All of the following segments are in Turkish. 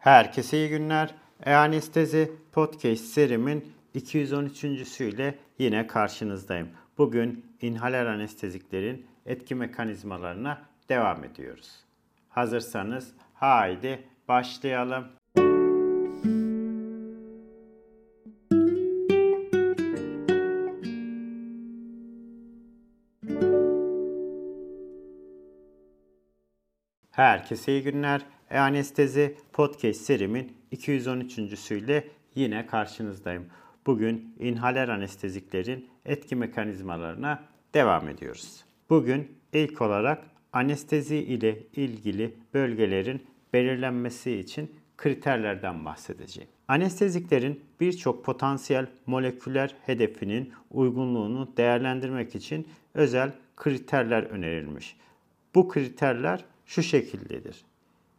Herkese iyi günler. E-Anestezi Podcast serimin 213. ile yine karşınızdayım. Bugün inhaler anesteziklerin etki mekanizmalarına devam ediyoruz. Hazırsanız haydi başlayalım. Herkese iyi günler. E-Anestezi Podcast serimin 213. ile yine karşınızdayım. Bugün inhaler anesteziklerin etki mekanizmalarına devam ediyoruz. Bugün ilk olarak anestezi ile ilgili bölgelerin belirlenmesi için kriterlerden bahsedeceğim. Anesteziklerin birçok potansiyel moleküler hedefinin uygunluğunu değerlendirmek için özel kriterler önerilmiş. Bu kriterler şu şekildedir.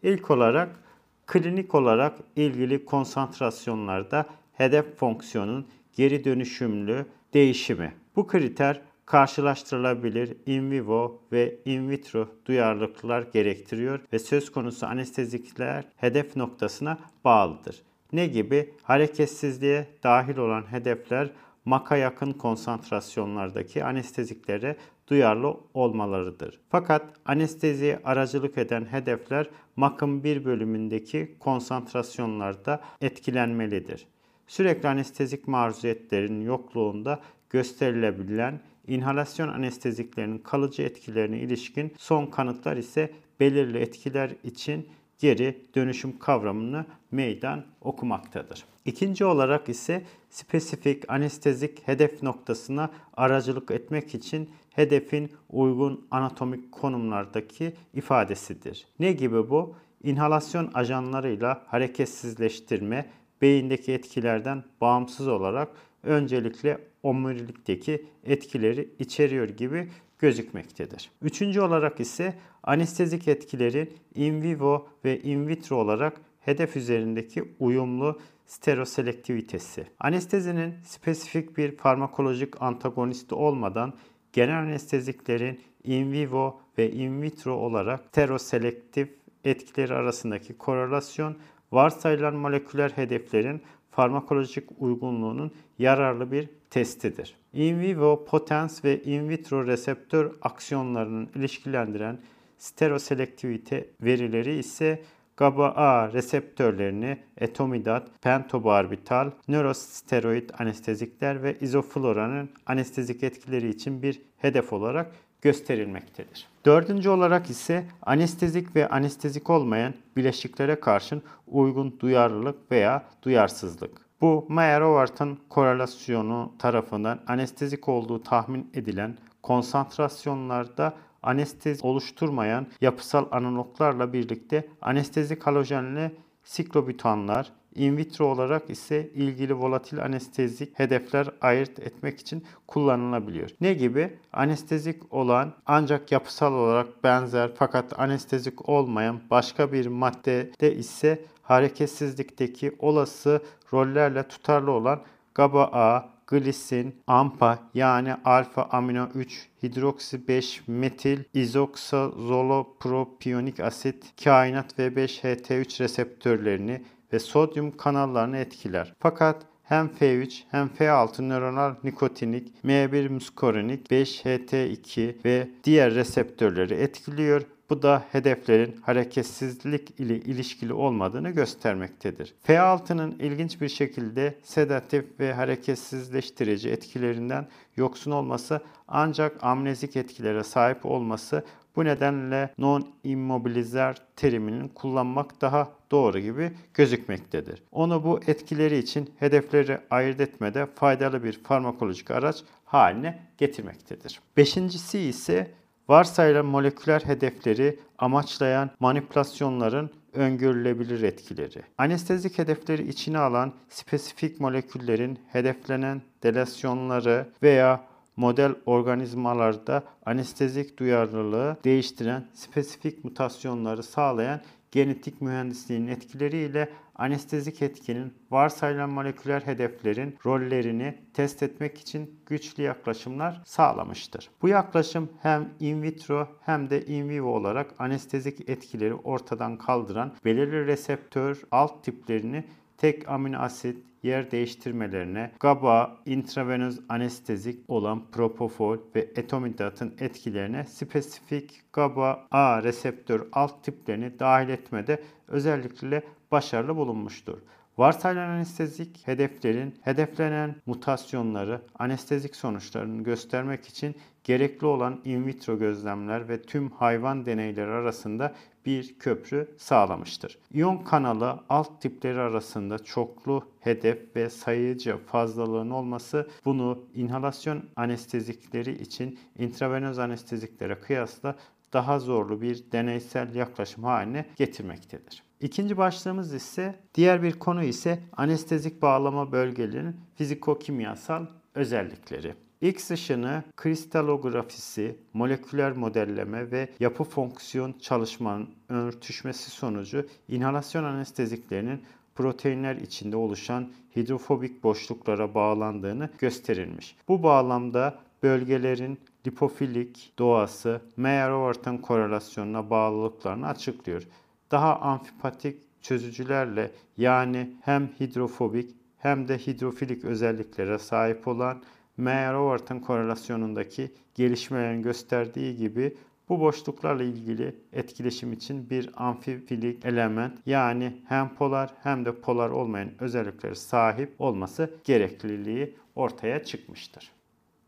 İlk olarak klinik olarak ilgili konsantrasyonlarda hedef fonksiyonun geri dönüşümlü değişimi. Bu kriter karşılaştırılabilir in vivo ve in vitro duyarlılıklar gerektiriyor ve söz konusu anestezikler hedef noktasına bağlıdır. Ne gibi? Hareketsizliğe dahil olan hedefler maka yakın konsantrasyonlardaki anesteziklere duyarlı olmalarıdır. Fakat anesteziye aracılık eden hedefler MAK'ın bir bölümündeki konsantrasyonlarda etkilenmelidir. Sürekli anestezik maruziyetlerin yokluğunda gösterilebilen inhalasyon anesteziklerinin kalıcı etkilerine ilişkin son kanıtlar ise belirli etkiler için geri dönüşüm kavramını meydan okumaktadır. İkinci olarak ise spesifik anestezik hedef noktasına aracılık etmek için hedefin uygun anatomik konumlardaki ifadesidir. Ne gibi bu? İnhalasyon ajanlarıyla hareketsizleştirme beyindeki etkilerden bağımsız olarak öncelikle omurilikteki etkileri içeriyor gibi gözükmektedir. Üçüncü olarak ise anestezik etkilerin in vivo ve in vitro olarak hedef üzerindeki uyumlu stereoselektivitesi. Anestezinin spesifik bir farmakolojik antagonisti olmadan genel anesteziklerin in vivo ve in vitro olarak stereoselektif etkileri arasındaki korelasyon varsayılan moleküler hedeflerin farmakolojik uygunluğunun yararlı bir testidir. In vivo potens ve in vitro reseptör aksiyonlarının ilişkilendiren stereoselektivite verileri ise GABA-A reseptörlerini etomidat, pentobarbital, nörosteroid anestezikler ve izofloranın anestezik etkileri için bir hedef olarak gösterilmektedir. Dördüncü olarak ise anestezik ve anestezik olmayan bileşiklere karşın uygun duyarlılık veya duyarsızlık. Bu Mayer-Overton korelasyonu tarafından anestezik olduğu tahmin edilen konsantrasyonlarda anestezi oluşturmayan yapısal analoglarla birlikte anestezik halojenli siklobutanlar, in vitro olarak ise ilgili volatil anestezik hedefler ayırt etmek için kullanılabiliyor. Ne gibi? Anestezik olan ancak yapısal olarak benzer fakat anestezik olmayan başka bir maddede ise hareketsizlikteki olası rollerle tutarlı olan GABA-A, glisin, AMPA yani alfa amino 3 hidroksi 5 metil izoksazolopropiyonik asit kainat V5 HT3 reseptörlerini ve sodyum kanallarını etkiler. Fakat hem F3 hem F6 nöronal nikotinik, M1 muskorinik, 5-HT2 ve diğer reseptörleri etkiliyor bu da hedeflerin hareketsizlik ile ilişkili olmadığını göstermektedir. F6'nın ilginç bir şekilde sedatif ve hareketsizleştirici etkilerinden yoksun olması ancak amnezik etkilere sahip olması bu nedenle non-immobilizer teriminin kullanmak daha doğru gibi gözükmektedir. Onu bu etkileri için hedefleri ayırt etmede faydalı bir farmakolojik araç haline getirmektedir. Beşincisi ise Varsayılan moleküler hedefleri amaçlayan manipülasyonların öngörülebilir etkileri. Anestezik hedefleri içine alan spesifik moleküllerin hedeflenen delasyonları veya model organizmalarda anestezik duyarlılığı değiştiren spesifik mutasyonları sağlayan genetik mühendisliğin etkileriyle anestezik etkinin varsayılan moleküler hedeflerin rollerini test etmek için güçlü yaklaşımlar sağlamıştır. Bu yaklaşım hem in vitro hem de in vivo olarak anestezik etkileri ortadan kaldıran belirli reseptör alt tiplerini tek amino asit yer değiştirmelerine, GABA, intravenöz anestezik olan propofol ve etomidatın etkilerine spesifik GABA-A reseptör alt tiplerini dahil etmede özellikle başarılı bulunmuştur. Varsayılan anestezik hedeflerin hedeflenen mutasyonları, anestezik sonuçlarını göstermek için gerekli olan in vitro gözlemler ve tüm hayvan deneyleri arasında bir köprü sağlamıştır. İyon kanalı alt tipleri arasında çoklu hedef ve sayıcı fazlalığın olması bunu inhalasyon anestezikleri için intravenöz anesteziklere kıyasla daha zorlu bir deneysel yaklaşım haline getirmektedir. İkinci başlığımız ise diğer bir konu ise anestezik bağlama bölgelerinin fizikokimyasal özellikleri. X ışını kristalografisi, moleküler modelleme ve yapı fonksiyon çalışmanın örtüşmesi sonucu inhalasyon anesteziklerinin proteinler içinde oluşan hidrofobik boşluklara bağlandığını gösterilmiş. Bu bağlamda bölgelerin lipofilik doğası Meyer-Overton korelasyonuna bağlılıklarını açıklıyor. Daha amfipatik çözücülerle yani hem hidrofobik hem de hidrofilik özelliklere sahip olan Meyer-Overton korelasyonundaki gelişmelerin gösterdiği gibi bu boşluklarla ilgili etkileşim için bir amfifilik element yani hem polar hem de polar olmayan özelliklere sahip olması gerekliliği ortaya çıkmıştır.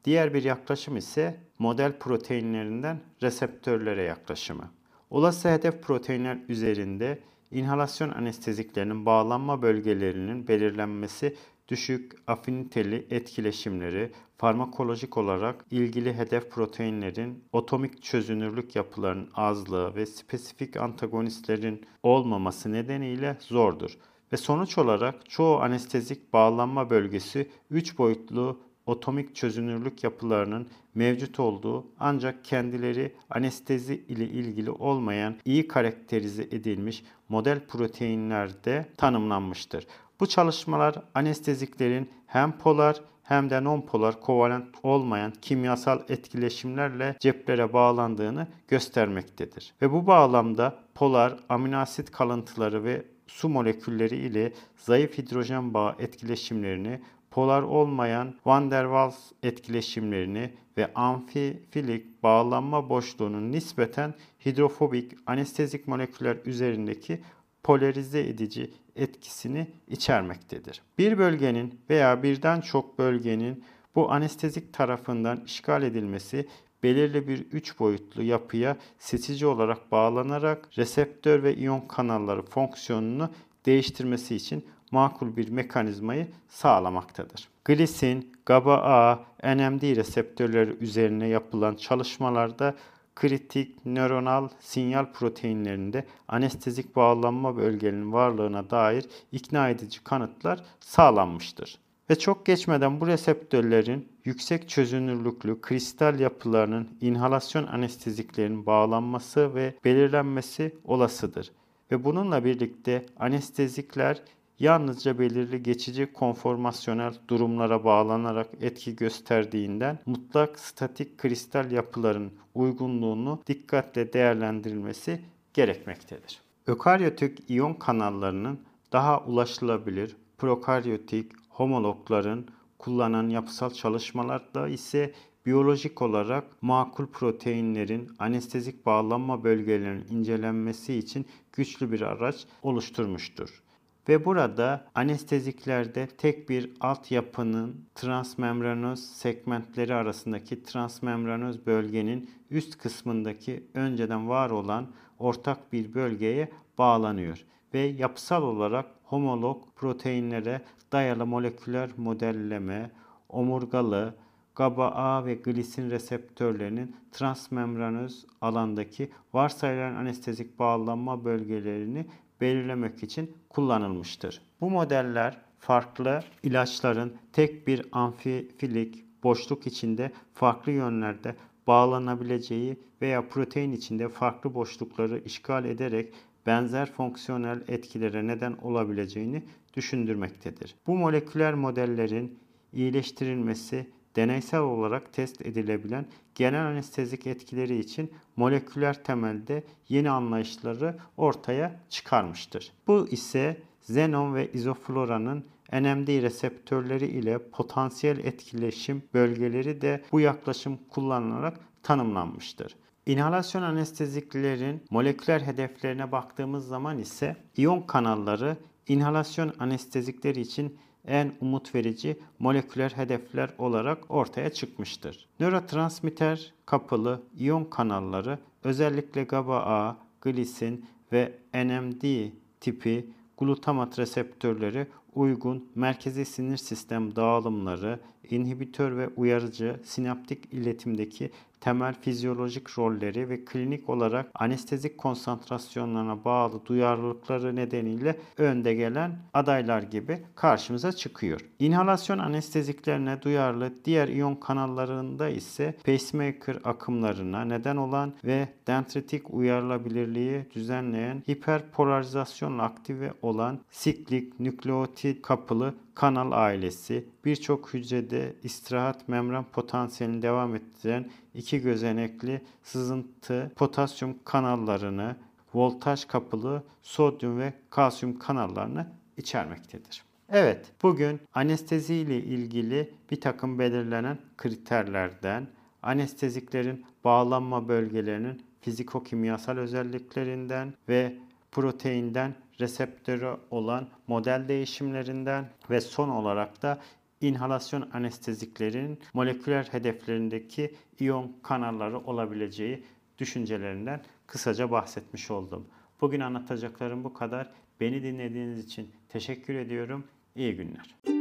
Diğer bir yaklaşım ise model proteinlerinden reseptörlere yaklaşımı. Olası hedef proteinler üzerinde inhalasyon anesteziklerinin bağlanma bölgelerinin belirlenmesi düşük afiniteli etkileşimleri, farmakolojik olarak ilgili hedef proteinlerin otomik çözünürlük yapılarının azlığı ve spesifik antagonistlerin olmaması nedeniyle zordur. Ve sonuç olarak çoğu anestezik bağlanma bölgesi 3 boyutlu otomik çözünürlük yapılarının mevcut olduğu ancak kendileri anestezi ile ilgili olmayan iyi karakterize edilmiş model proteinlerde tanımlanmıştır. Bu çalışmalar anesteziklerin hem polar hem de non-polar kovalent olmayan kimyasal etkileşimlerle ceplere bağlandığını göstermektedir. Ve bu bağlamda polar amino asit kalıntıları ve su molekülleri ile zayıf hidrojen bağı etkileşimlerini polar olmayan van der Waals etkileşimlerini ve amfifilik bağlanma boşluğunun nispeten hidrofobik anestezik moleküller üzerindeki polarize edici etkisini içermektedir. Bir bölgenin veya birden çok bölgenin bu anestezik tarafından işgal edilmesi belirli bir üç boyutlu yapıya seçici olarak bağlanarak reseptör ve iyon kanalları fonksiyonunu değiştirmesi için makul bir mekanizmayı sağlamaktadır. Glisin, GABA-A, NMD reseptörleri üzerine yapılan çalışmalarda kritik nöronal sinyal proteinlerinde anestezik bağlanma bölgelerinin varlığına dair ikna edici kanıtlar sağlanmıştır. Ve çok geçmeden bu reseptörlerin yüksek çözünürlüklü kristal yapılarının inhalasyon anesteziklerin bağlanması ve belirlenmesi olasıdır. Ve bununla birlikte anestezikler yalnızca belirli geçici konformasyonel durumlara bağlanarak etki gösterdiğinden mutlak statik kristal yapıların uygunluğunu dikkatle değerlendirilmesi gerekmektedir. Ökaryotik iyon kanallarının daha ulaşılabilir prokaryotik homologların kullanan yapısal çalışmalarda ise biyolojik olarak makul proteinlerin anestezik bağlanma bölgelerinin incelenmesi için güçlü bir araç oluşturmuştur. Ve burada anesteziklerde tek bir altyapının transmembranöz segmentleri arasındaki transmembranöz bölgenin üst kısmındaki önceden var olan ortak bir bölgeye bağlanıyor. Ve yapısal olarak homolog proteinlere dayalı moleküler modelleme, omurgalı, GABA-A ve glisin reseptörlerinin transmembranöz alandaki varsayılan anestezik bağlanma bölgelerini belirlemek için kullanılmıştır. Bu modeller farklı ilaçların tek bir amfifilik boşluk içinde farklı yönlerde bağlanabileceği veya protein içinde farklı boşlukları işgal ederek benzer fonksiyonel etkilere neden olabileceğini düşündürmektedir. Bu moleküler modellerin iyileştirilmesi deneysel olarak test edilebilen genel anestezik etkileri için moleküler temelde yeni anlayışları ortaya çıkarmıştır. Bu ise xenon ve izofloranın NMD reseptörleri ile potansiyel etkileşim bölgeleri de bu yaklaşım kullanılarak tanımlanmıştır. İnhalasyon anesteziklerin moleküler hedeflerine baktığımız zaman ise iyon kanalları inhalasyon anestezikleri için en umut verici moleküler hedefler olarak ortaya çıkmıştır. Nörotransmitter kapılı iyon kanalları özellikle GABA-A, glisin ve NMD tipi glutamat reseptörleri uygun merkezi sinir sistem dağılımları, inhibitör ve uyarıcı sinaptik iletimdeki temel fizyolojik rolleri ve klinik olarak anestezik konsantrasyonlarına bağlı duyarlılıkları nedeniyle önde gelen adaylar gibi karşımıza çıkıyor. İnhalasyon anesteziklerine duyarlı diğer iyon kanallarında ise pacemaker akımlarına neden olan ve dendritik uyarılabilirliği düzenleyen hiperpolarizasyonla aktive olan siklik nükleotit kapılı kanal ailesi birçok hücrede istirahat membran potansiyelini devam ettiren iki gözenekli sızıntı potasyum kanallarını, voltaj kapılı sodyum ve kalsiyum kanallarını içermektedir. Evet, bugün anestezi ile ilgili bir takım belirlenen kriterlerden, anesteziklerin bağlanma bölgelerinin fiziko-kimyasal özelliklerinden ve proteinden reseptörü olan model değişimlerinden ve son olarak da inhalasyon anesteziklerin moleküler hedeflerindeki iyon kanalları olabileceği düşüncelerinden kısaca bahsetmiş oldum. Bugün anlatacaklarım bu kadar. Beni dinlediğiniz için teşekkür ediyorum. İyi günler.